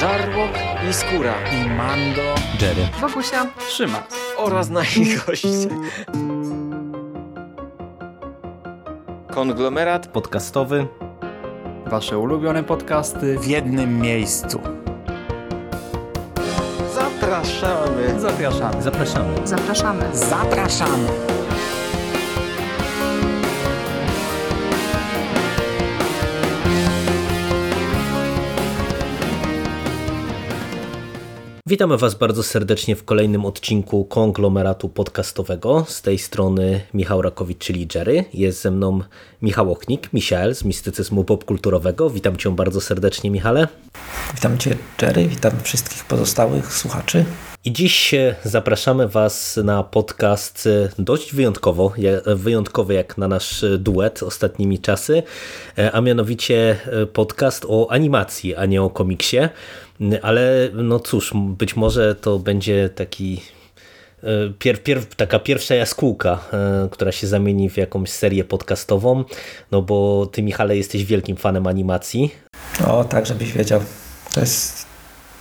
Żarłok i Skóra i Mando, Jerry, Wokusia, Trzyma oraz nasi goście. Konglomerat podcastowy. Wasze ulubione podcasty w jednym miejscu. Zapraszamy. Zapraszamy. Zapraszamy. zapraszamy. Zapraszamy. Witamy Was bardzo serdecznie w kolejnym odcinku konglomeratu podcastowego. Z tej strony Michał Rakowicz, czyli Jerry. Jest ze mną Michał Oknik, Michael z Mistycyzmu Popkulturowego. Witam Cię bardzo serdecznie, Michale. Witam Cię, Jerry. Witam wszystkich pozostałych słuchaczy. I dziś zapraszamy Was na podcast dość wyjątkowo, wyjątkowy jak na nasz duet ostatnimi czasy, a mianowicie podcast o animacji, a nie o komiksie. Ale no cóż, być może to będzie taki Pier, pier, taka pierwsza jaskółka, która się zamieni w jakąś serię podcastową, no bo ty Michale jesteś wielkim fanem animacji. O tak, żebyś wiedział. To jest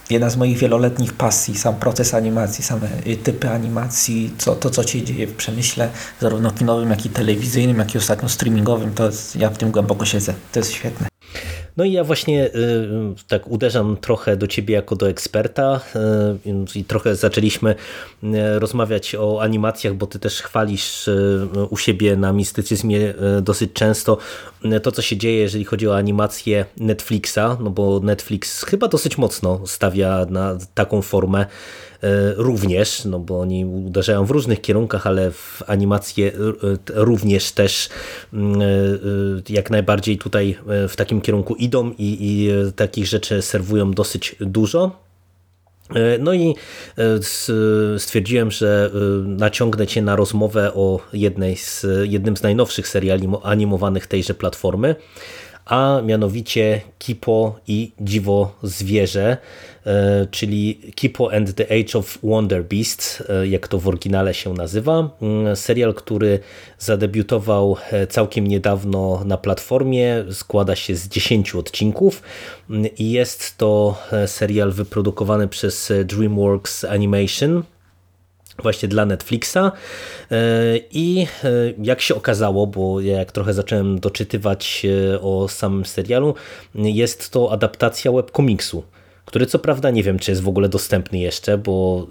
jedna z moich wieloletnich pasji, sam proces animacji, same typy animacji, co, to co się dzieje w przemyśle, zarówno kinowym, jak i telewizyjnym, jak i ostatnio streamingowym, to jest, ja w tym głęboko siedzę. To jest świetne. No i ja właśnie y, tak uderzam trochę do ciebie jako do eksperta y, i trochę zaczęliśmy y, rozmawiać o animacjach, bo ty też chwalisz u siebie na mistycyzmie dosyć często. To, co się dzieje, jeżeli chodzi o animację Netflixa, no bo Netflix chyba dosyć mocno stawia na taką formę również, no bo oni uderzają w różnych kierunkach, ale w animację również też jak najbardziej tutaj w takim kierunku idą i, i takich rzeczy serwują dosyć dużo. No i stwierdziłem, że naciągnę Cię na rozmowę o jednej z, jednym z najnowszych seriali animowanych tejże platformy, a mianowicie Kipo i Dziwo Zwierzę, czyli Kipo and the Age of Wonder Beasts, jak to w oryginale się nazywa. Serial, który zadebiutował całkiem niedawno na platformie, składa się z 10 odcinków i jest to serial wyprodukowany przez DreamWorks Animation właśnie dla Netflixa. I jak się okazało, bo ja jak trochę zacząłem doczytywać o samym serialu, jest to adaptacja webkomiksu, który co prawda nie wiem, czy jest w ogóle dostępny jeszcze, bo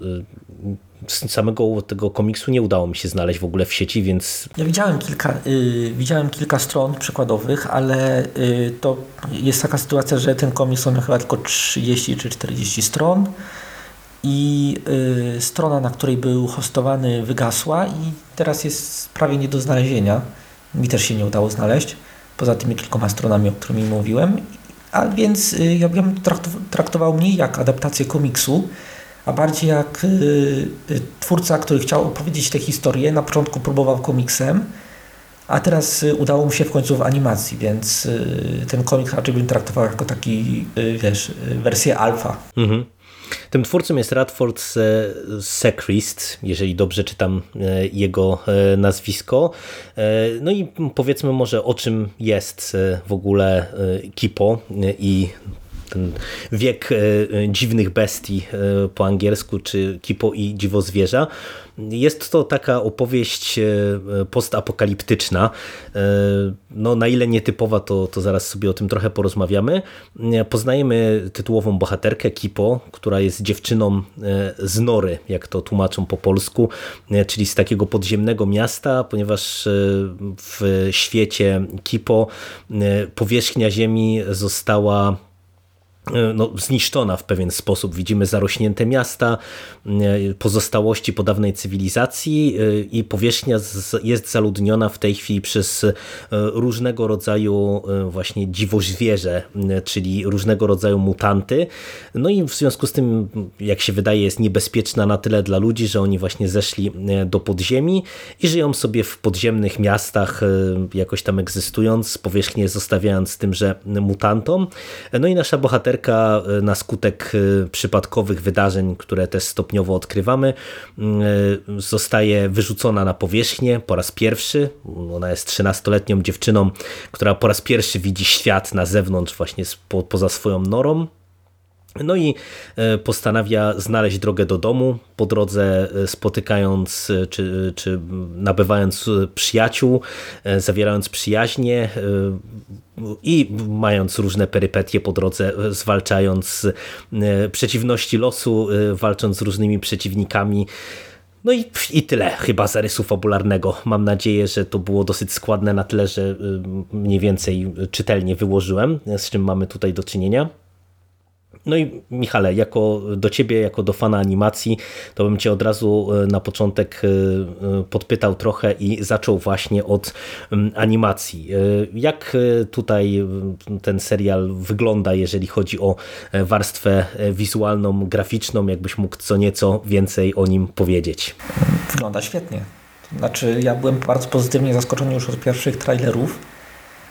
samego tego komiksu nie udało mi się znaleźć w ogóle w sieci, więc... Ja widziałem kilka, y, widziałem kilka stron przykładowych, ale y, to jest taka sytuacja, że ten komiks ma chyba tylko 30 czy 40 stron i y, strona, na której był hostowany wygasła i teraz jest prawie nie do znalezienia. Mi też się nie udało znaleźć, poza tymi kilkoma stronami, o których mówiłem. A więc y, ja bym traktował mniej jak adaptację komiksu, a bardziej jak y, y, twórca, który chciał opowiedzieć tę historię. Na początku próbował komiksem, a teraz y, udało mu się w końcu w animacji, więc y, ten komiks raczej bym traktował jako taki, wiesz, wersję alfa. Mhm. Tym twórcą jest Radford Sechrist, jeżeli dobrze czytam jego nazwisko. No i powiedzmy może o czym jest w ogóle Kipo i ten wiek dziwnych bestii po angielsku, czy Kipo i dziwo zwierza. Jest to taka opowieść postapokaliptyczna. No, na ile nietypowa, to, to zaraz sobie o tym trochę porozmawiamy. Poznajemy tytułową bohaterkę Kipo, która jest dziewczyną z Nory, jak to tłumaczą po polsku, czyli z takiego podziemnego miasta, ponieważ w świecie Kipo powierzchnia ziemi została no, zniszczona w pewien sposób. Widzimy zarośnięte miasta, pozostałości po dawnej cywilizacji i powierzchnia jest zaludniona w tej chwili przez różnego rodzaju właśnie dziwożwierze, czyli różnego rodzaju mutanty. No i w związku z tym, jak się wydaje, jest niebezpieczna na tyle dla ludzi, że oni właśnie zeszli do podziemi i żyją sobie w podziemnych miastach, jakoś tam egzystując, powierzchnię zostawiając tymże mutantom. No i nasza bohaterka bohaterka e, na skutek e, przypadkowych wydarzeń, które też stopniowo odkrywamy, e, zostaje wyrzucona na powierzchnię po raz pierwszy. Ona jest 13-letnią dziewczyną, która po raz pierwszy widzi świat na zewnątrz, właśnie po, poza swoją norą. No i e, postanawia znaleźć drogę do domu, po drodze e, spotykając e, czy, czy nabywając przyjaciół, zawierając przyjaźnie i mając różne perypetie po drodze, zwalczając przeciwności losu, walcząc z różnymi przeciwnikami. No i, i tyle chyba zarysu fabularnego. Mam nadzieję, że to było dosyć składne na tyle, że mniej więcej czytelnie wyłożyłem, z czym mamy tutaj do czynienia. No i Michale, jako do ciebie, jako do fana animacji, to bym cię od razu e, na początek e, e, podpytał trochę i zaczął właśnie od animacji. Jak tutaj ten serial wygląda, jeżeli chodzi o warstwę wizualną, graficzną? Jakbyś mógł co nieco więcej o nim powiedzieć? Wygląda świetnie. Znaczy, ja byłem bardzo pozytywnie zaskoczony już od pierwszych trailerów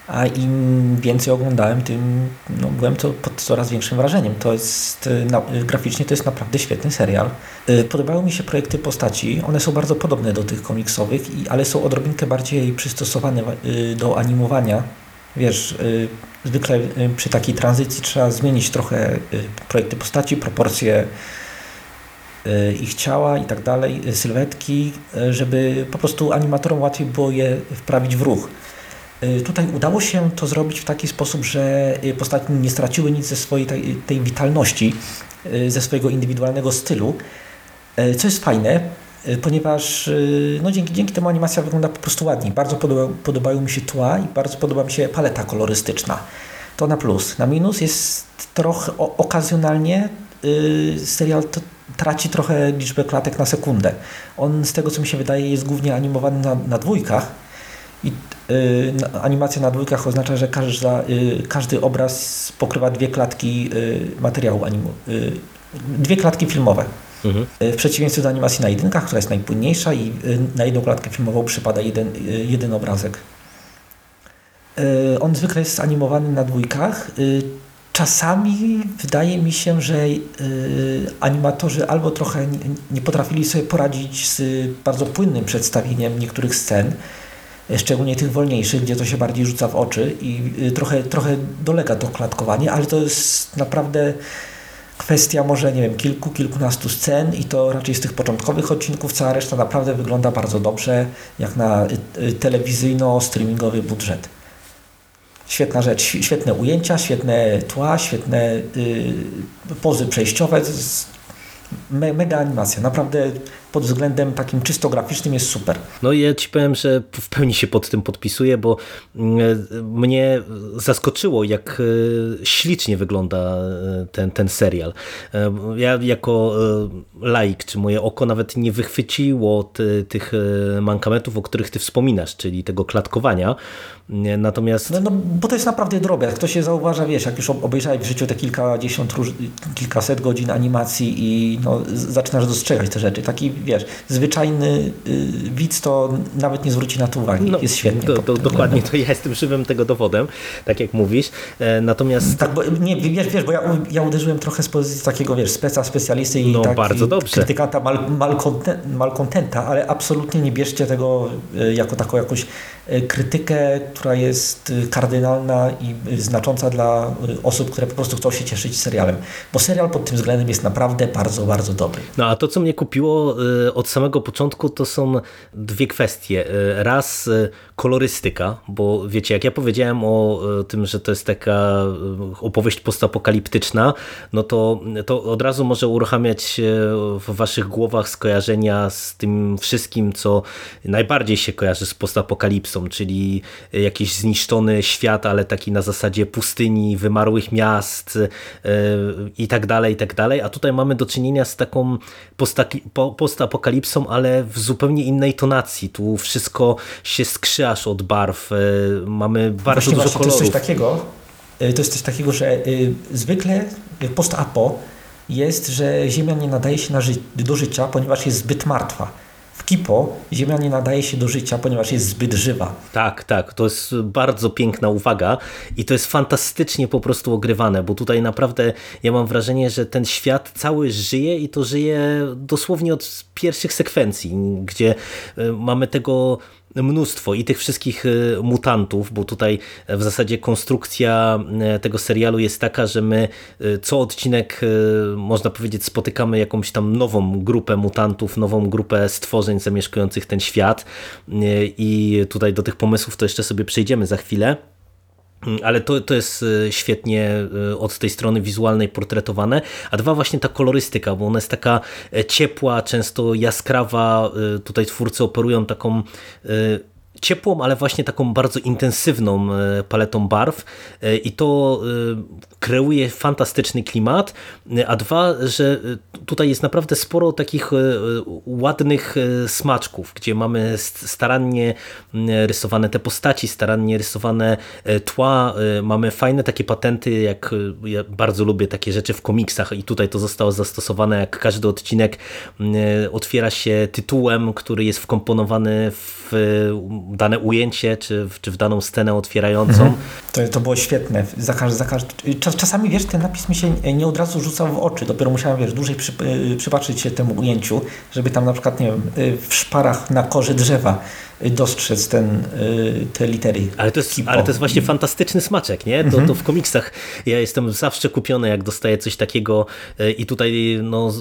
a im więcej oglądałem, tym no, byłem to pod coraz większym wrażeniem. To jest, y, na, y, graficznie to jest naprawdę świetny serial. Y, podobały mi się projekty postaci, one są bardzo podobne do tych komiksowych, ale są odrobinkę bardziej przystosowane do animowania. Wiesz, zwykle przy takiej tranzycji trzeba zmienić trochę projekty postaci, proporcje ich ciała i tak dalej, sylwetki, żeby po prostu animatorom łatwiej było je wprawić w ruch. Y, tutaj udało się to zrobić w taki sposób, że y, postaci nie straciły nic ze swojej tej, tej witalności, y, ze swojego indywidualnego stylu, co jest fajne, ponieważ no, dzięki, dzięki temu animacja wygląda po prostu ładniej. Bardzo podoba, podobają mi się tła i bardzo podoba mi się paleta kolorystyczna. To na plus. Na minus jest trochę o, okazjonalnie yy, serial to, traci trochę liczbę klatek na sekundę. On z tego co mi się wydaje jest głównie animowany na, na dwójkach, i y, animacja na dwójkach oznacza, że każda, y, każdy obraz pokrywa dwie klatki y, materiału animu, y, dwie klatki filmowe. Mhm. Y, w przeciwieństwie do animacji na jedynkach, która jest najpłynniejsza i y, na jedną klatkę filmową przypada jeden, jeden obrazek. On zwykle jest animowany na dwójkach. Czasami wydaje mi się, że animatorzy albo trochę nie potrafili sobie poradzić z bardzo płynnym przedstawieniem niektórych scen, szczególnie tych wolniejszych, gdzie to się bardziej rzuca w oczy i y, trochę, trochę dolega to klatkowanie, ale to jest naprawdę kwestia może, nie wiem, kilku, kilkunastu scen i to raczej z tych początkowych odcinków, cała reszta naprawdę wygląda bardzo dobrze, jak na y, y, telewizyjno-streamingowy budżet. Świetna rzecz, świetne ujęcia, świetne tła, świetne y, pozy przejściowe, me, mega animacja, naprawdę pod względem takim czysto graficznym jest super. No i ja ci powiem, że w pełni się pod tym podpisuję, bo mm, mnie zaskoczyło, jak e, ślicznie wygląda e, ten, ten serial. E, ja jako laik, czy moje oko nawet nie wychwyciło ty, tych mankamentów, o których ty wspominasz, czyli tego klatkowania. Natomiast... No, no, bo to jest naprawdę drobiazg. To się zauważa, wiesz, jak już obejrzałeś w życiu te kilkadziesiąt, kilkaset godzin animacji i no, zaczynasz dostrzegać te rzeczy. Taki wiesz, zwyczajny y, widz to nawet nie zwróci na to uwagi. No, jest świetnie. To, to, dokładnie, to ja jestem żywym tego dowodem, tak jak mówisz. E, natomiast... Tak, bo, nie, wiesz, wiesz, bo ja, ja uderzyłem trochę z pozycji takiego, wiesz, speca, specjalisty i no, tak, bardzo dobrze. krytykanta mal, malkontenta, ale absolutnie nie bierzcie tego e, jako taką jakąś e, krytykę, która jest kardynalna i znacząca dla osób, które po prostu chcą się cieszyć serialem. Bo serial pod tym względem jest naprawdę bardzo, bardzo dobry. No a to, co mnie kupiło od samego początku to są dwie kwestie. Y, raz y, kolorystyka, bo wiecie, jak ja powiedziałem o tym, że to jest taka opowieść postapokaliptyczna, no to, to od razu może uruchamiać w waszych głowach skojarzenia z tym wszystkim, co najbardziej się kojarzy z postapokalipsą, czyli jakiś zniszczony świat, ale taki na zasadzie pustyni, wymarłych miast i tak dalej, i tak dalej. A tutaj mamy do czynienia z taką postapokalipsą, ale w zupełnie innej tonacji. Tu wszystko się skrzy aż od barw. E, mamy bardzo właśnie, dużo właśnie, kolorów. To jest coś takiego, e, to jest coś takiego, że e, zwykle post-apo jest, że Ziemia nie nadaje się ży do życia, ponieważ jest zbyt martwa. W Kipo Ziemia nie nadaje się do życia, ponieważ jest zbyt żywa. Tak, tak. To jest bardzo piękna uwaga i to jest fantastycznie po prostu ogrywane, bo tutaj naprawdę ja mam wrażenie, że ten świat cały żyje i to żyje dosłownie od pierwszych sekwencji, gdzie mamy tego mnóstwo i tych wszystkich mutantów, bo tutaj w zasadzie konstrukcja tego serialu jest taka, że my co odcinek można powiedzieć spotykamy jakąś tam nową grupę mutantów, nową grupę stworzeń zamieszkujących ten świat i tutaj do tych pomysłów to jeszcze sobie przejdziemy za chwilę. Ale to, to jest e, świetnie e, od tej strony wizualnej portretowane, a dwa właśnie ta kolorystyka, bo ona jest taka e, ciepła, często jaskrawa, tutaj twórcy operują taką ciepłą, ale właśnie taką bardzo intensywną paletą barw. I to kreuje fantastyczny klimat, a dwa, że tutaj jest naprawdę sporo takich ładnych smaczków, gdzie mamy starannie rysowane te postaci, starannie rysowane tła, mamy fajne takie patenty, jak ja bardzo lubię takie rzeczy w komiksach i tutaj to zostało zastosowane, jak każdy odcinek otwiera się tytułem, który jest wkomponowany w dane ujęcie, czy w, czy w daną scenę otwierającą. Mhm. To, to było świetne. Za każdy, za każdy, czas, czasami, wiesz, ten napis mi się nie od razu rzucał w oczy. Dopiero musiałem, wiesz, dłużej przy, przypatrzyć się temu ujęciu, żeby tam na przykład, nie wiem, y, w szparach na korze drzewa dostrzec ten, y, te litery. Ale to, jest, ale to jest właśnie fantastyczny smaczek, nie? To, mhm. to w komiksach ja jestem zawsze kupiony, jak dostaję coś takiego y, i tutaj, no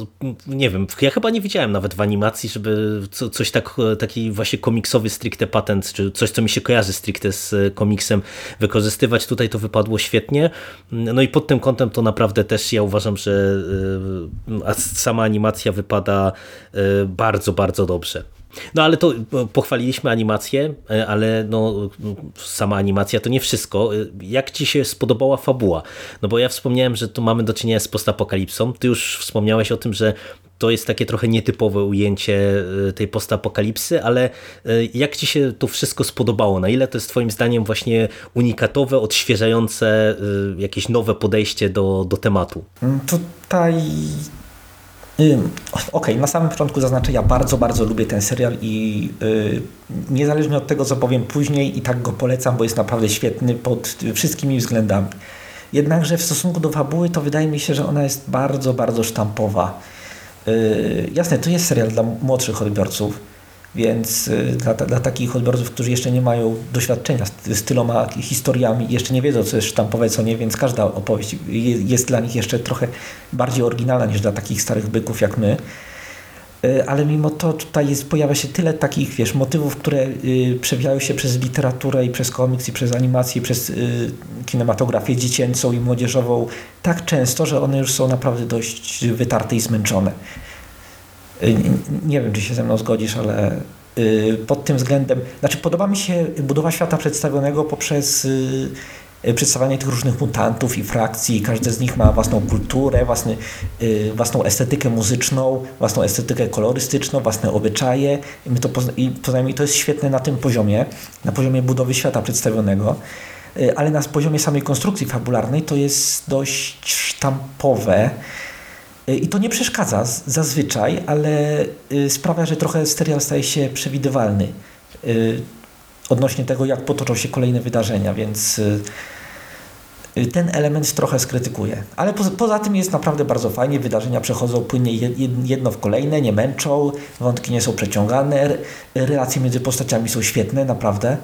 nie wiem, ja chyba nie widziałem nawet w animacji, żeby coś tak, taki właśnie komiksowy stricte patent, czy coś, co mi się kojarzy stricte z komiksem wykorzystywać. Tutaj to wypadło świetnie. No i pod tym kątem to naprawdę też ja uważam, że y, sama animacja wypada bardzo, bardzo dobrze. No ale to pochwaliliśmy animację, e, ale no, sama animacja to nie wszystko. E, jak Ci się spodobała fabuła? No bo ja wspomniałem, że tu mamy do czynienia z postapokalipsą. Ty już wspomniałeś o tym, że to jest takie trochę nietypowe ujęcie e, tej postapokalipsy, ale jak Ci się to wszystko spodobało? Na ile to jest Twoim zdaniem właśnie unikatowe, odświeżające, jakieś nowe podejście do, do tematu? Tutaj Okej, okay, na samym początku zaznaczę, ja bardzo, bardzo lubię ten serial i yy, niezależnie od tego, co powiem później, i tak go polecam, bo jest naprawdę świetny pod wszystkimi względami. Jednakże w stosunku do fabuły, to wydaje mi się, że ona jest bardzo, bardzo sztampowa. Yy, jasne, to jest serial dla młodszych odbiorców, więc y, dla, dla takich odbiorców, którzy jeszcze nie mają doświadczenia z, z tyloma historiami, jeszcze nie wiedzą, co jest sztampowe, co nie, więc każda opowieść jest dla nich jeszcze trochę bardziej oryginalna niż dla takich starych byków jak my. Y, ale mimo to tutaj jest, pojawia się tyle takich wiesz, motywów, które y, przewijają się przez literaturę i przez komiks i przez animację, i przez y, kinematografię dziecięcą i młodzieżową tak często, że one już są naprawdę dość wytarte i zmęczone. Y, nie wiem, czy się ze mną zgodzisz, ale y, pod tym względem, znaczy podoba mi się budowa świata przedstawionego poprzez y, przedstawianie tych różnych mutantów i frakcji. Każdy z nich ma własną kulturę, własny, własną estetykę muzyczną, własną estetykę kolorystyczną, własne obyczaje. My to, i poza to jest świetne na tym poziomie, na poziomie budowy świata przedstawionego. Ale na poziomie samej konstrukcji fabularnej to jest dość sztampowe. I to nie przeszkadza zazwyczaj, ale y, sprawia, że trochę serial staje się przewidywalny y, odnośnie tego, jak potoczą się kolejne wydarzenia, więc ten element trochę skrytykuję. Ale poza tym jest naprawdę bardzo fajnie, wydarzenia przechodzą płynnie jedno w kolejne, nie męczą, wątki nie są przeciągane, relacje między postaciami są świetne, naprawdę.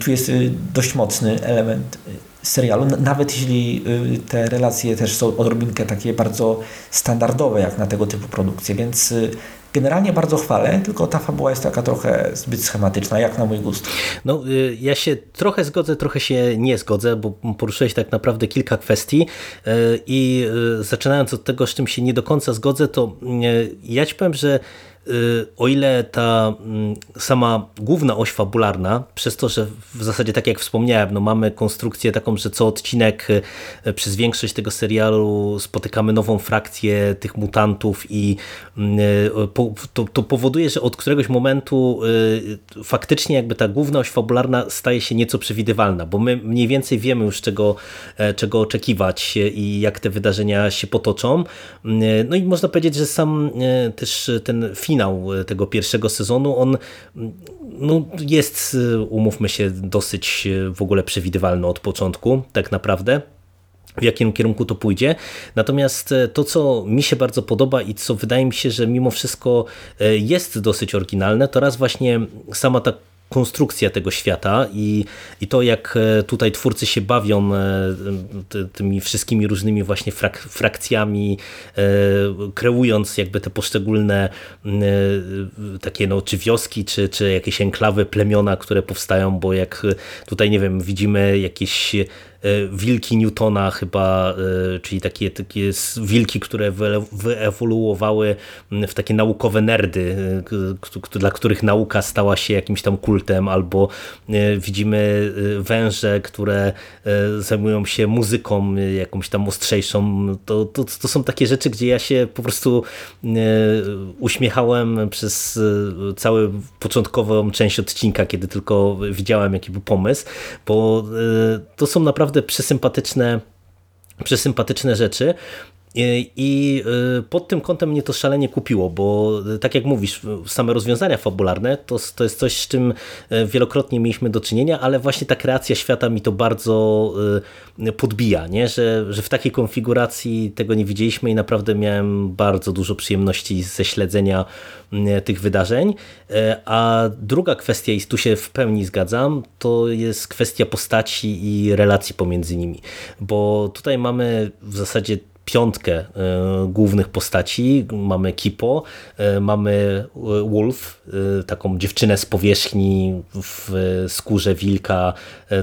Tu jest dość mocny element serialu, nawet jeśli y, te relacje też są odrobinkę takie bardzo standardowe jak na tego typu produkcje, więc y, generalnie bardzo chwalę, tylko ta fabuła jest taka trochę zbyt schematyczna, jak na mój gust. No, y, ja się trochę zgodzę, trochę się nie zgodzę, bo poruszyłeś tak naprawdę kilka kwestii i zaczynając od tego, z czym się nie do końca zgodzę, to ja ci powiem, że o ile ta mm, sama główna oś fabularna, przez to, że w zasadzie tak jak wspomniałem, no mamy konstrukcję taką, że co odcinek y, przez większość tego serialu spotykamy nową frakcję tych mutantów i mm, y, to, to powoduje, że od któregoś momentu y, faktycznie jakby ta główna oś fabularna staje się nieco przewidywalna, bo my mniej więcej wiemy już czego, e, czego oczekiwać i jak te wydarzenia się potoczą. No i można powiedzieć, że sam też ten film finał e, tego pierwszego sezonu, on no, jest, e, umówmy się, dosyć e, w ogóle przewidywalny od początku, tak naprawdę w jakim kierunku to pójdzie. Natomiast to, co mi się bardzo podoba i co wydaje mi się, że mimo wszystko jest dosyć oryginalne, to raz właśnie sama ta konstrukcja tego świata i, i to jak tutaj twórcy się bawią tymi wszystkimi różnymi właśnie frak, frakcjami, kreując jakby te poszczególne takie no, czy wioski, czy, czy jakieś enklawy, plemiona, które powstają, bo jak tutaj nie wiem, widzimy jakieś E, wilki Newtona chyba, e, czyli takie, takie wilki, które wyewoluowały w takie naukowe nerdy, e, dla których nauka stała się jakimś tam kultem, albo widzimy węże, które zajmują się muzyką jakąś tam ostrzejszą. To, to, to są takie rzeczy, gdzie ja się po prostu uśmiechałem przez całą początkową część odcinka, kiedy tylko widziałem jaki był pomysł, bo to są naprawdę naprawdę przesympatyczne, przesympatyczne rzeczy. I y, pod tym kątem mnie to szalenie kupiło, bo y, tak jak mówisz, same rozwiązania fabularne to, to jest coś, z czym y, wielokrotnie mieliśmy do czynienia, ale właśnie ta kreacja świata mi to bardzo podbija, nie? Że, że w takiej konfiguracji tego nie widzieliśmy i naprawdę miałem bardzo dużo przyjemności ze śledzenia tych wydarzeń. A druga kwestia, i tu się w pełni zgadzam, to jest kwestia postaci i relacji pomiędzy nimi, bo tutaj mamy w zasadzie piątkę e, głównych postaci. Mamy Kipo, e, mamy e, Wolf, taką dziewczynę z powierzchni w skórze wilka,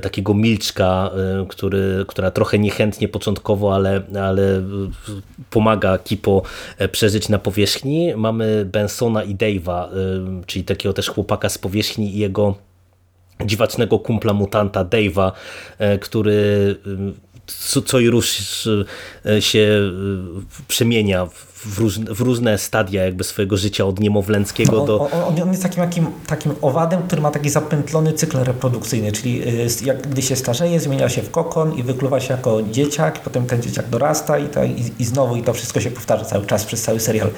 takiego milczka, który, która trochę niechętnie początkowo, ale, ale pomaga Kipo przeżyć na powierzchni. Mamy Bensona i Dave'a, czyli takiego też chłopaka z powierzchni i jego dziwacznego kumpla mutanta Dave'a, który co, co i rusz się przemienia w, różne, w różne stadia jakby swojego życia od niemowlęckiego no, do... On, on, jest takim, takim, takim owadem, który ma taki zapętlony cykl reprodukcyjny, czyli y, jak, gdy się starzeje, zmienia się w kokon i wykluwa się jako dzieciak, potem ten dzieciak dorasta i, to, i, i znowu i to wszystko się powtarza cały czas przez cały serial.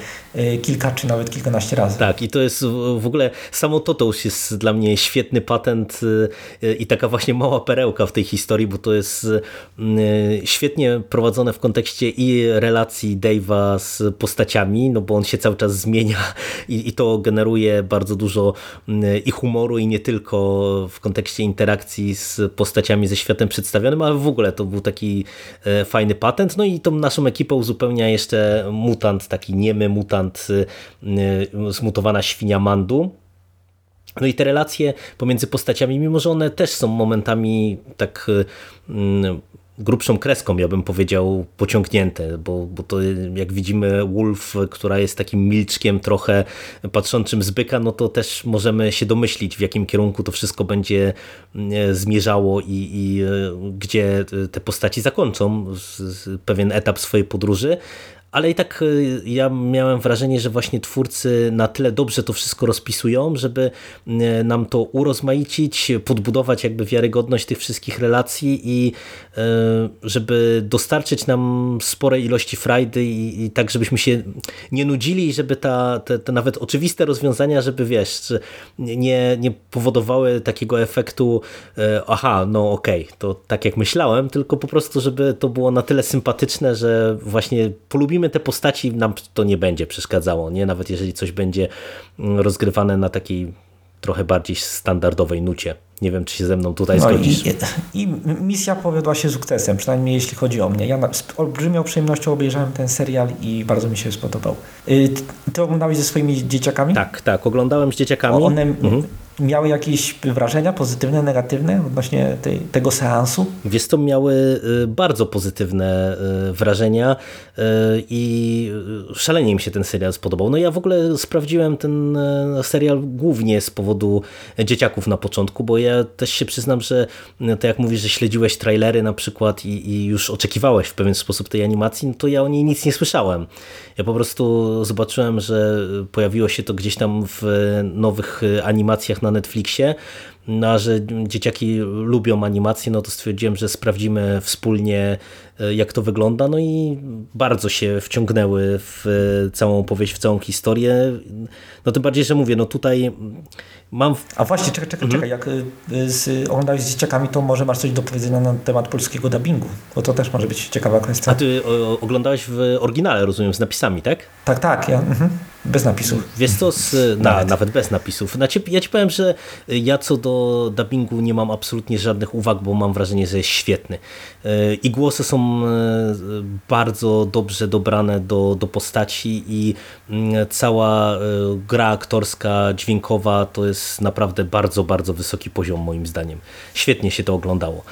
Kilka czy nawet kilkanaście razy. Tak i to jest w ogóle, samo to to już jest dla mnie świetny patent i taka właśnie mała perełka w tej historii, bo to jest świetnie prowadzone w kontekście i relacji Dave'a z postaciami, no bo on się cały czas zmienia i, i to generuje bardzo dużo mm, i humoru i nie tylko w kontekście interakcji z postaciami ze światem przedstawionym, ale w ogóle to był taki e, fajny patent. No i tą naszą ekipę uzupełnia jeszcze mutant, taki niemy mutant, zmutowana świnia Mandu. No i te relacje pomiędzy postaciami, mimo że one też są momentami tak grubszą kreską, ja bym powiedział, pociągnięte, bo, bo to jak widzimy Wolf, która jest takim milczkiem trochę patrzącym z byka, no to też możemy się domyślić, w jakim kierunku to wszystko będzie mm, zmierzało i, i e, gdzie te postaci zakończą pewien etap swojej podróży, ale i tak y, ja miałem wrażenie, że właśnie twórcy na tyle dobrze to wszystko rozpisują, żeby y, nam to urozmaicić, podbudować jakby wiarygodność tych wszystkich relacji i y, żeby dostarczyć nam spore ilości frajdy i, i tak, żebyśmy się nie nudzili i żeby ta, te, te nawet oczywiste rozwiązania, żeby wiesz, nie, nie powodowały takiego efektu aha, no okej, okay, to tak jak myślałem, tylko po prostu, żeby to było na tyle sympatyczne, że właśnie polubimy lubimy te postaci, nam to nie będzie przeszkadzało, nie? Nawet jeżeli coś będzie mm, rozgrywane na takiej trochę bardziej standardowej nucie. Nie wiem, czy się ze mną tutaj no zgodzisz. I, I, misja powiodła się sukcesem, przynajmniej jeśli chodzi o mnie. Ja z olbrzymią przyjemnością obejrzałem ten serial i bardzo mi się spodobał. Y, ty oglądałeś ze swoimi dzieciakami? Tak, tak, oglądałem z dzieciakami. One mhm miały jakieś wrażenia pozytywne, negatywne odnośnie tej, tego seansu? Wiesz to miały y, bardzo pozytywne y, wrażenia y, i szalenie mi się ten serial spodobał. No ja w ogóle sprawdziłem ten serial głównie z powodu dzieciaków na początku, bo ja też się przyznam, że tak jak mówisz, że śledziłeś trailery na przykład i, i już oczekiwałeś w pewien sposób tej animacji, no to ja o niej nic nie słyszałem. Ja po prostu zobaczyłem, że pojawiło się to gdzieś tam w nowych animacjach na Netflixie, no, a że dzieciaki lubią animacje, no to stwierdziłem, że sprawdzimy wspólnie e, jak to wygląda, no i bardzo się wciągnęły w całą opowieść, w całą historię. No tym bardziej, że mówię, no tutaj mam... A właśnie, czekaj, czekaj, mhm. czekaj, jak y, z, oglądałeś z dzieciakami, to może masz coś do powiedzenia na temat polskiego dubbingu, bo to też może być ciekawa kwestia. A ty oglądałeś w oryginale, rozumiem, z napisami, tak? Tak, tak. Ja, mhm. Bez napisów. Wiesz co, z, na, nawet. nawet bez napisów. Znaczy, ja ci powiem, że ja co do dubbingu nie mam absolutnie żadnych uwag, bo mam wrażenie, że jest świetny. E, I głosy są e, bardzo dobrze dobrane do, do postaci i cała gra aktorska, dźwiękowa to jest naprawdę bardzo, bardzo wysoki poziom moim zdaniem. Świetnie się to oglądało.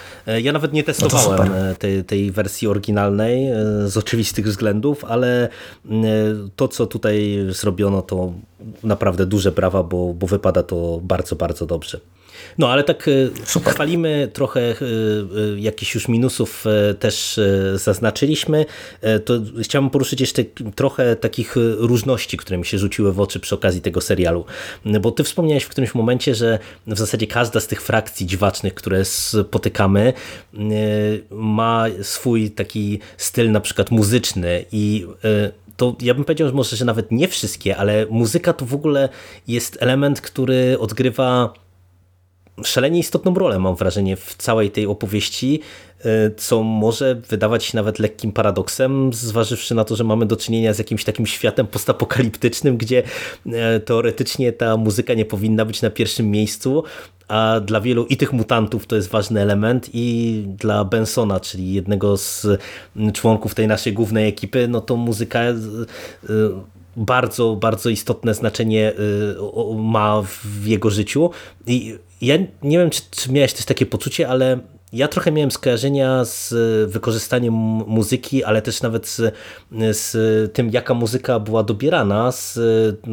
Ja nawet nie no testowałem no tej, tej wersji oryginalnej z oczywistych względów, ale to, co tutaj zrobiono, to naprawdę duże brawa, bo, bo wypada to bardzo, bardzo dobrze. No ale tak e, Super. chwalimy trochę e, e, jakichś już minusów też zaznaczyliśmy. To chciałbym poruszyć jeszcze trochę takich różności, które mi się rzuciły w oczy przy okazji tego serialu. Bo ty wspomniałeś w którymś momencie, że w zasadzie każda z tych frakcji dziwacznych, które spotykamy ma swój taki styl na przykład muzyczny i to ja bym powiedział, że może, że nawet nie wszystkie, ale muzyka to w ogóle jest element, który odgrywa szalenie istotną rolę, mam wrażenie, w całej tej opowieści, e, co może wydawać się nawet lekkim paradoksem, zważywszy na to, że mamy do czynienia z jakimś takim światem postapokaliptycznym, gdzie e, teoretycznie ta muzyka nie powinna być na pierwszym miejscu, a dla wielu i tych mutantów to jest ważny element i dla Bensona, czyli jednego z członków tej naszej głównej ekipy, no to muzyka e, bardzo, bardzo istotne znaczenie ma w jego życiu i ja nie wiem, czy, czy miałeś też takie poczucie, ale ja trochę miałem skojarzenia z wykorzystaniem muzyki, ale też nawet z, z tym, jaka muzyka była dobierana z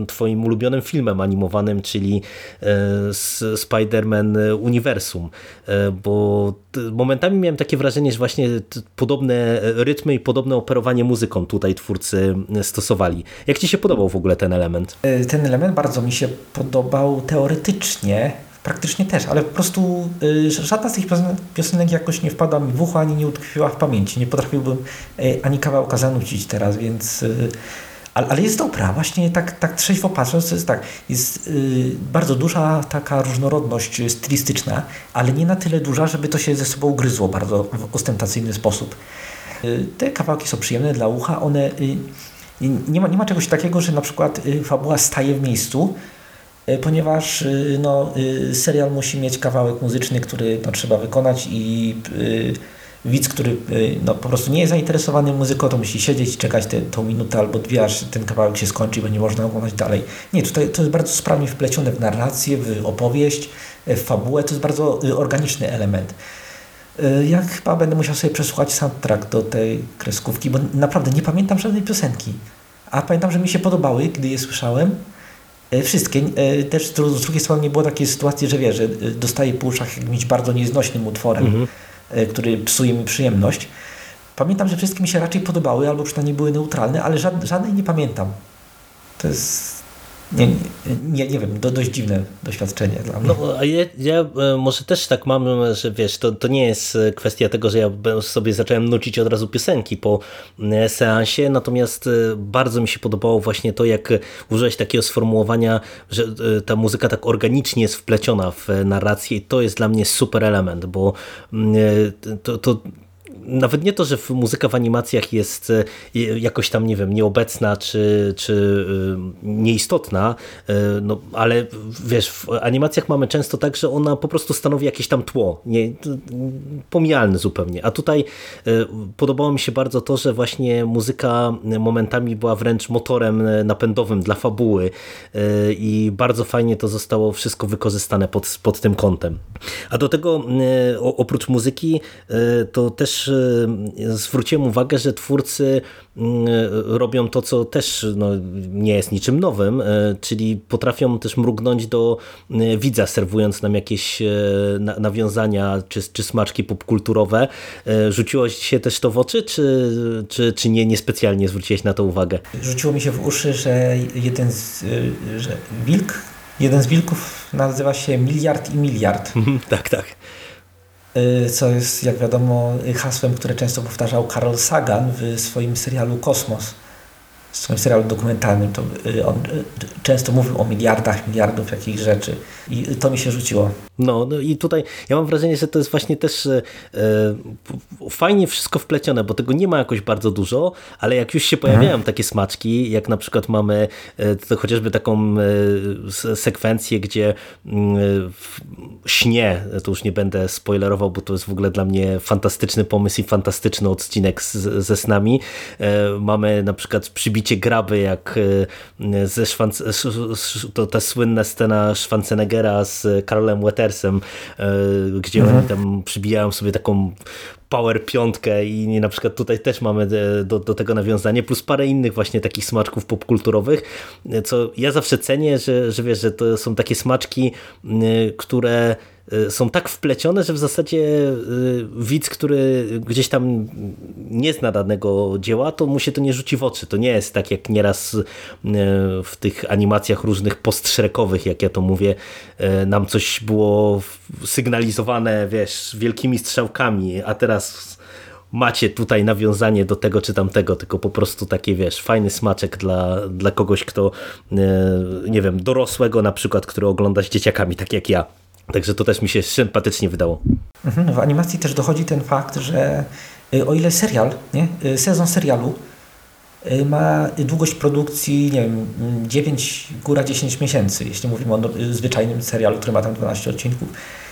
twoim ulubionym filmem animowanym, czyli e, z Spider-Man Uniwersum, e, bo momentami miałem takie wrażenie, że właśnie podobne rytmy i podobne operowanie muzyką tutaj twórcy stosowali. Jak ci się podobał w ogóle ten element? E, ten element bardzo mi się podobał teoretycznie, Praktycznie też, ale po prostu y, żadna z tych piosenek jakoś nie wpada mi w ucho, ani nie utkwiła w pamięci. Nie potrafiłbym y, ani kawałka zanucić teraz, więc... Y, ale, ale jest dobra, właśnie tak, tak trzeźwo patrząc, to jest tak, jest bardzo duża taka różnorodność stylistyczna, ale nie na tyle duża, żeby to się ze sobą gryzło bardzo w ostentacyjny sposób. Te kawałki są przyjemne dla ucha, one... Nie ma, nie ma czegoś takiego, że na przykład fabuła staje w miejscu, ponieważ y, no, y, serial musi mieć kawałek muzyczny, który no, trzeba wykonać i y, widz, który no, po prostu nie jest zainteresowany muzyką, to musi siedzieć i czekać tą minutę albo dwie, aż ten kawałek się skończy i będzie można oglądać dalej. Nie, tutaj to jest bardzo sprawnie wplecione w narrację, w opowieść, w fabułę, to jest bardzo organiczny element. Ja chyba będę musiał sobie przesłuchać soundtrack do tej kreskówki, bo naprawdę nie pamiętam żadnej piosenki. A pamiętam, że mi się podobały, gdy je słyszałem, E, wszystkie. E, też z drugiej strony nie było takiej sytuacji, że wie, że e, dostaję po uszach jakimś bardzo nieznośnym utworem, mhm. który psuje mi przyjemność. Pamiętam, że wszystkie mi się raczej podobały, albo przynajmniej były neutralne, ale żadnej nie pamiętam. To jest nie, nie, nie wiem, do, dość dziwne doświadczenie dla mnie. No, a ja, ja e, może też tak mam, że wiesz, to, to nie jest e, kwestia tego, że ja sobie zacząłem nucić od razu piosenki po e, seansie, natomiast bardzo mi się podobało właśnie to, jak użyłeś takiego sformułowania, że ta muzyka tak organicznie jest wpleciona w narrację i to jest dla mnie super element, bo to, to nawet nie to, że muzyka w animacjach jest e, jakoś tam, nie wiem, nieobecna czy, czy e, nieistotna, e, no, ale wiesz, w animacjach mamy często tak, że ona po prostu stanowi jakieś tam tło, nie, pomijalne zupełnie. A tutaj podobało mi się bardzo to, że właśnie muzyka momentami była wręcz motorem napędowym dla fabuły i bardzo fajnie to zostało wszystko wykorzystane pod, pod tym kątem. A do tego oprócz muzyki to też zwróciłem uwagę, że twórcy mm, robią to, co też no, nie jest niczym nowym, e, czyli potrafią też mrugnąć do e, widza, serwując nam jakieś e, nawiązania czy, czy smaczki popkulturowe. Rzuciło się też to w oczy, czy, czy, czy nie, niespecjalnie zwróciłeś na to uwagę? Rzuciło mi się w uszy, że jeden z, że wilk, jeden z wilków nazywa się Miliard i Miliard. tak, tak. Y, co jest, jak wiadomo, hasłem, które często powtarzał Carl Sagan w swoim serialu Kosmos. W swoim serialu dokumentalnym, to y, on y, często mówił o miliardach, miliardów jakichś rzeczy i to mi się rzuciło. No, no i tutaj ja mam wrażenie, że to jest właśnie też e, fajnie wszystko wplecione, bo tego nie ma jakoś bardzo dużo, ale jak już się pojawiają mhm. takie smaczki, jak na przykład mamy e, to chociażby taką e, sekwencję, gdzie w śnie, to już nie będę spoilerował, bo to jest w ogóle dla mnie fantastyczny pomysł i fantastyczny odcinek z, ze snami. Mamy na przykład przybicie graby, jak e, ze Szwanc to ta słynna scena Schwarzeneggera z Karolem Wetersem, e, gdzie mhm. oni tam przybijają sobie taką power piątkę i na przykład tutaj też mamy do, do tego nawiązanie, plus parę innych właśnie takich smaczków popkulturowych, co ja zawsze cenię, że, że wiesz, że to są takie smaczki, które Y, są tak wplecione, że w zasadzie y, widz, który gdzieś tam nie zna danego dzieła, to mu się to nie rzuci w oczy. To nie jest tak jak nieraz y, w tych animacjach różnych postszerekowych, jak ja to mówię, nam coś było sygnalizowane, wiesz, wielkimi strzałkami, a teraz macie tutaj nawiązanie do tego czy tamtego, tylko po prostu takie, wiesz, fajny smaczek dla, dla kogoś, kto, nie wiem, dorosłego na przykład, który ogląda z dzieciakami, tak jak ja. Także to też mi się sympatycznie wydało. Mhm, w animacji też dochodzi ten fakt, że y, o ile serial, nie, y, sezon serialu y, ma długość produkcji, nie wiem, 9, góra 10 miesięcy, jeśli mówimy o no, zwyczajnym serialu, który ma tam 12 odcinków.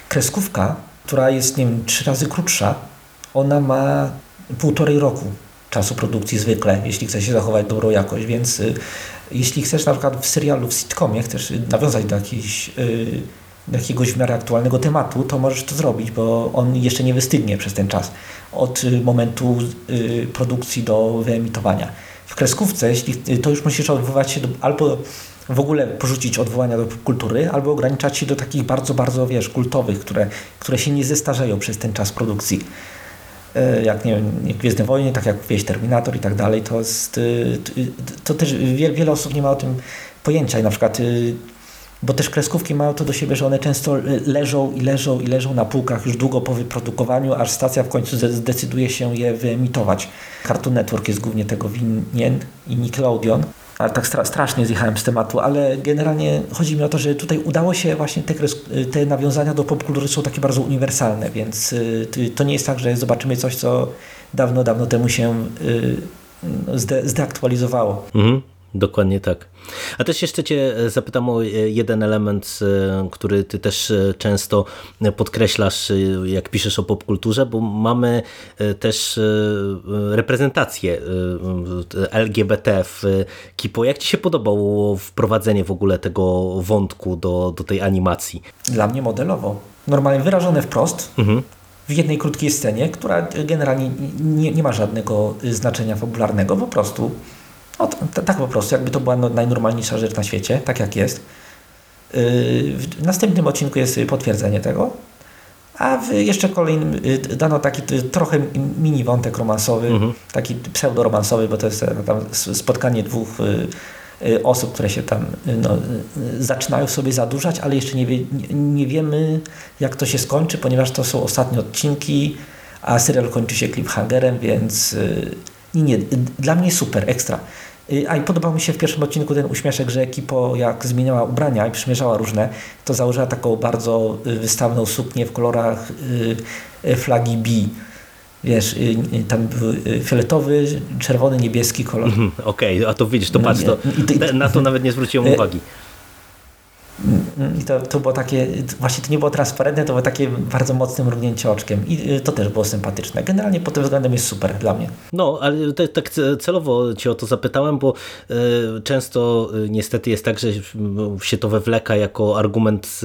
Kreskówka, która jest, nie wiem, trzy razy krótsza, ona ma półtorej roku czasu produkcji zwykle, jeśli chce się zachować dobrą jakość, więc jeśli chcesz na przykład w serialu, w sitcomie, chcesz nawiązać do jakiejś jakiegoś w miarę aktualnego tematu, to możesz to zrobić, bo on jeszcze nie wystygnie przez ten czas od y, momentu y, produkcji do wyemitowania. W kreskówce, jeśli y, to już musisz odwoływać się do, albo w ogóle porzucić odwołania do kultury, albo ograniczać się do takich bardzo, bardzo, wiesz, kultowych, które, które się nie zestarzeją przez ten czas produkcji. Jak, nie wiem, Gwiezdne Wojny, tak jak wieś Terminator i tak dalej, to jest, to też wiele osób nie ma o tym pojęcia i na przykład bo też kreskówki mają to do siebie, że one często leżą i leżą i leżą na półkach już długo po wyprodukowaniu, aż stacja w końcu zdecyduje się je wyemitować. Cartoon Network jest głównie tego winien i Nickelodeon. Ale tak stra strasznie zjechałem z tematu, ale generalnie chodzi mi o to, że tutaj udało się właśnie te, te nawiązania do popkultury są takie bardzo uniwersalne, więc y, to nie jest tak, że zobaczymy coś, co dawno, dawno temu się y, zde zdeaktualizowało. Mhm. Dokładnie tak. A też jeszcze Cię e, zapytam o e, jeden element, e, który Ty też często podkreślasz, jak piszesz o popkulturze, bo mamy też reprezentację LGBT w Kipo. Jak Ci się podobało wprowadzenie w ogóle tego wątku do, do tej animacji? Dla mnie modelowo. Normalnie wyrażone wprost. Mhm w jednej krótkiej scenie, która generalnie nie, nie ma żadnego znaczenia fabularnego, po prostu no, tak po prostu, jakby to była no, najnormalniejsza rzecz na świecie, tak jak jest. Yy, w następnym odcinku jest potwierdzenie tego, a w jeszcze kolejnym yy, dano taki trochę mini wątek romansowy, mhm. taki pseudoromansowy, bo to jest e, tam spotkanie dwóch yy, osób, które się tam no, zaczynają sobie zadłużać, ale jeszcze nie, wie, nie wiemy jak to się skończy, ponieważ to są ostatnie odcinki, a serial kończy się cliffhangerem, więc nie, nie, dla mnie super, ekstra. Y, a i podobał mi się w pierwszym odcinku ten uśmieszek, że Ekipo jak zmieniała ubrania i przymierzała różne, to założyła taką bardzo y, wystawną suknię w kolorach y, flagi B. Wiesz, tam fioletowy, czerwony, niebieski kolor. Mhm, okej, okay, a to widzisz, to patrz, to, na to nawet nie zwróciłem uwagi. I to, to było takie, właśnie to nie było transparentne, to było takie bardzo mocne mrugnięcie oczkiem i y, to też było sympatyczne. Generalnie pod tym względem jest super dla mnie. No, ale te, tak celowo Cię o to zapytałem, bo y, często y, niestety jest tak, że się to wewleka jako argument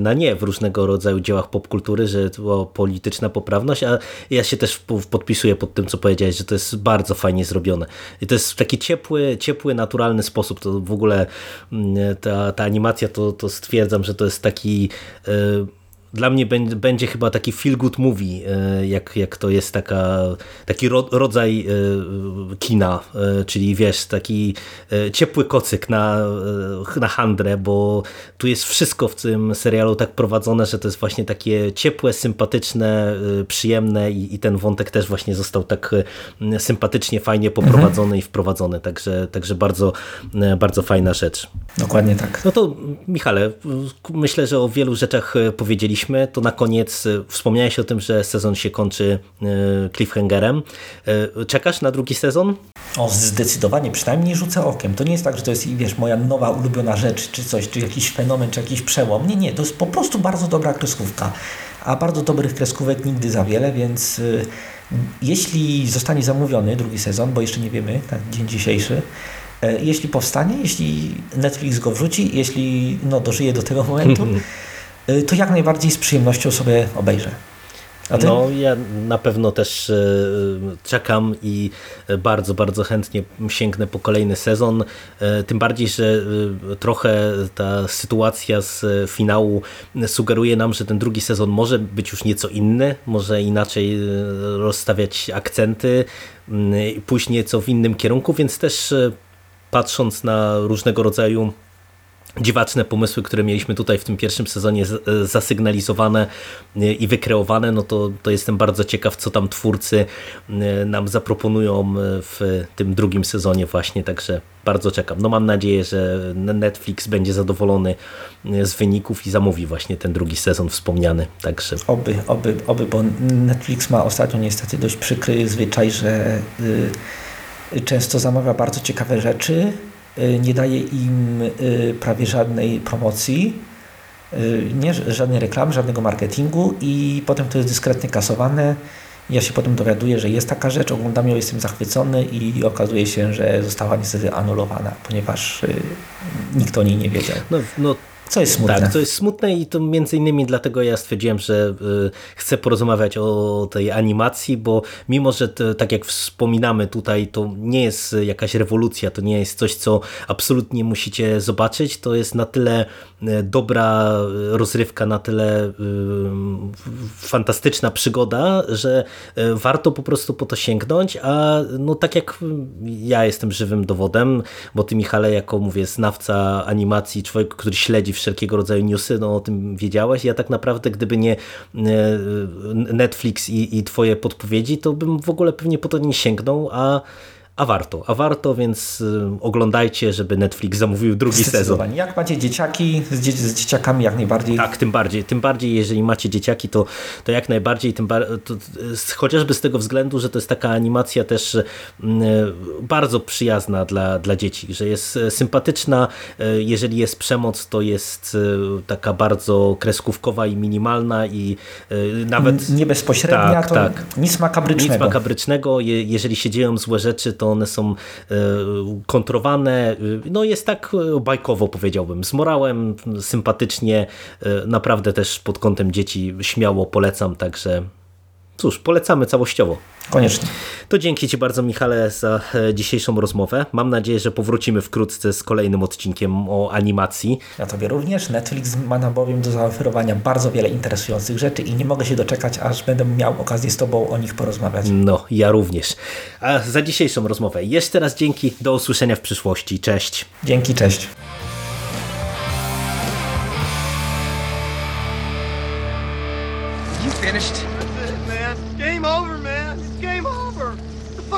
na nie w różnego rodzaju dziełach popkultury, że to polityczna poprawność, a ja się też podpisuję pod tym, co powiedziałeś, że to jest bardzo fajnie zrobione. I to jest w taki ciepły, ciepły, naturalny sposób. To w ogóle mm, ta, ta animacja to to stwierdzam, że to jest taki e, dla mnie będzie, chyba taki feel good movie, e, jak, jak to jest taka, taki ro, rodzaj e, kina, e, czyli wiesz, taki ciepły kocyk na, na handrę, bo tu jest wszystko w tym serialu tak prowadzone, że to jest właśnie takie ciepłe, sympatyczne, przyjemne i, i ten wątek też właśnie został tak sympatycznie, fajnie poprowadzony i wprowadzony, także, także bardzo, bardzo fajna rzecz. Dokładnie tak. No to Michale, myślę, że o wielu rzeczach e, powiedzieliśmy. To na koniec e, wspomniałeś o tym, że sezon się kończy e, cliffhangerem. E, Czekasz na drugi sezon? O, zdecydowanie, przynajmniej rzucę okiem. To nie jest tak, że to jest, wiesz, moja nowa ulubiona rzecz, czy coś, czy jakiś fenomen, czy jakiś przełom. Nie, nie, to jest po prostu bardzo dobra kreskówka. A bardzo dobrych kreskówek nigdy za wiele, więc y, jeśli zostanie zamówiony drugi sezon, bo jeszcze nie wiemy, tak, dzień dzisiejszy, jeśli powstanie, jeśli Netflix go wrzuci, jeśli no, dożyje do tego momentu, y, to jak najbardziej z przyjemnością sobie obejrzę. No, ja na pewno też e, czekam i bardzo, bardzo chętnie sięgnę po kolejny sezon. Tym bardziej, że trochę ta sytuacja z finału sugeruje nam, że ten drugi sezon może być już nieco inny, może inaczej rozstawiać akcenty, m, i pójść nieco w innym kierunku, więc też patrząc na różnego rodzaju dziwaczne pomysły, które mieliśmy tutaj w tym pierwszym sezonie e, zasygnalizowane e, i wykreowane, no to, to jestem bardzo ciekaw, co tam twórcy e, nam zaproponują w tym drugim sezonie właśnie, także bardzo czekam. No mam nadzieję, że Netflix będzie zadowolony z wyników i zamówi właśnie ten drugi sezon wspomniany, także Oby, oby, oby, bo Netflix ma ostatnio niestety dość przykry zwyczaj, że y, często zamawia bardzo ciekawe rzeczy, nie daje im y, prawie żadnej promocji, y, nie, żadnej reklamy, żadnego marketingu i potem to jest dyskretnie kasowane. Ja się potem dowiaduję, że jest taka rzecz, oglądam ją, jestem zachwycony i okazuje się, że została niestety anulowana, ponieważ nikt o niej nie wiedział. no, no Co jest smutne. Tak, to jest smutne i to między innymi dlatego ja stwierdziłem, że y, chcę porozmawiać o tej animacji, bo mimo, że to, tak jak wspominamy tutaj, to nie jest jakaś rewolucja, to nie jest coś, co absolutnie musicie zobaczyć, to jest na tyle y, dobra rozrywka, na tyle y, fantastyczna przygoda, że warto po prostu po to sięgnąć, a no tak jak ja jestem żywym dowodem, bo ty Michale jako mówię znawca animacji, człowiek, który śledzi wszelkiego rodzaju newsy, no o tym wiedziałeś. Ja tak naprawdę, gdyby nie e, Netflix i, i twoje podpowiedzi, to bym w ogóle pewnie po to nie sięgnął, a a warto, a warto, więc y, oglądajcie, żeby Netflix zamówił drugi sezon. Jak macie dzieciaki, z, dzie z dzieciakami jak najbardziej Tak, tym bardziej. Tym bardziej, jeżeli macie dzieciaki, to, to jak najbardziej, tym bar to, chociażby z tego względu, że to jest taka animacja też mm, bardzo przyjazna dla, dla dzieci, że jest e, sympatyczna. Jeżeli jest przemoc, to jest taka bardzo kreskówkowa i minimalna i nawet nie bezpośrednia, Tak, to tak. nic makabrycznego. nic makabrycznego. Je, jeżeli się dzieją złe rzeczy, to one są e, kontrowane. No jest tak e, bajkowo powiedziałbym. Z morałem, sympatycznie. E, naprawdę też pod kątem dzieci śmiało polecam, także cóż, polecamy całościowo. Koniecznie. To dzięki Ci bardzo Michale za e, dzisiejszą rozmowę. Mam nadzieję, że powrócimy wkrótce z kolejnym odcinkiem o animacji. Ja Tobie również. Netflix ma nam bowiem do zaoferowania bardzo wiele interesujących rzeczy i nie mogę się doczekać, aż będę miał okazję z Tobą o nich porozmawiać. No, ja również. A za dzisiejszą rozmowę jeszcze raz dzięki. Do usłyszenia w przyszłości. Cześć. Dzięki, cześć.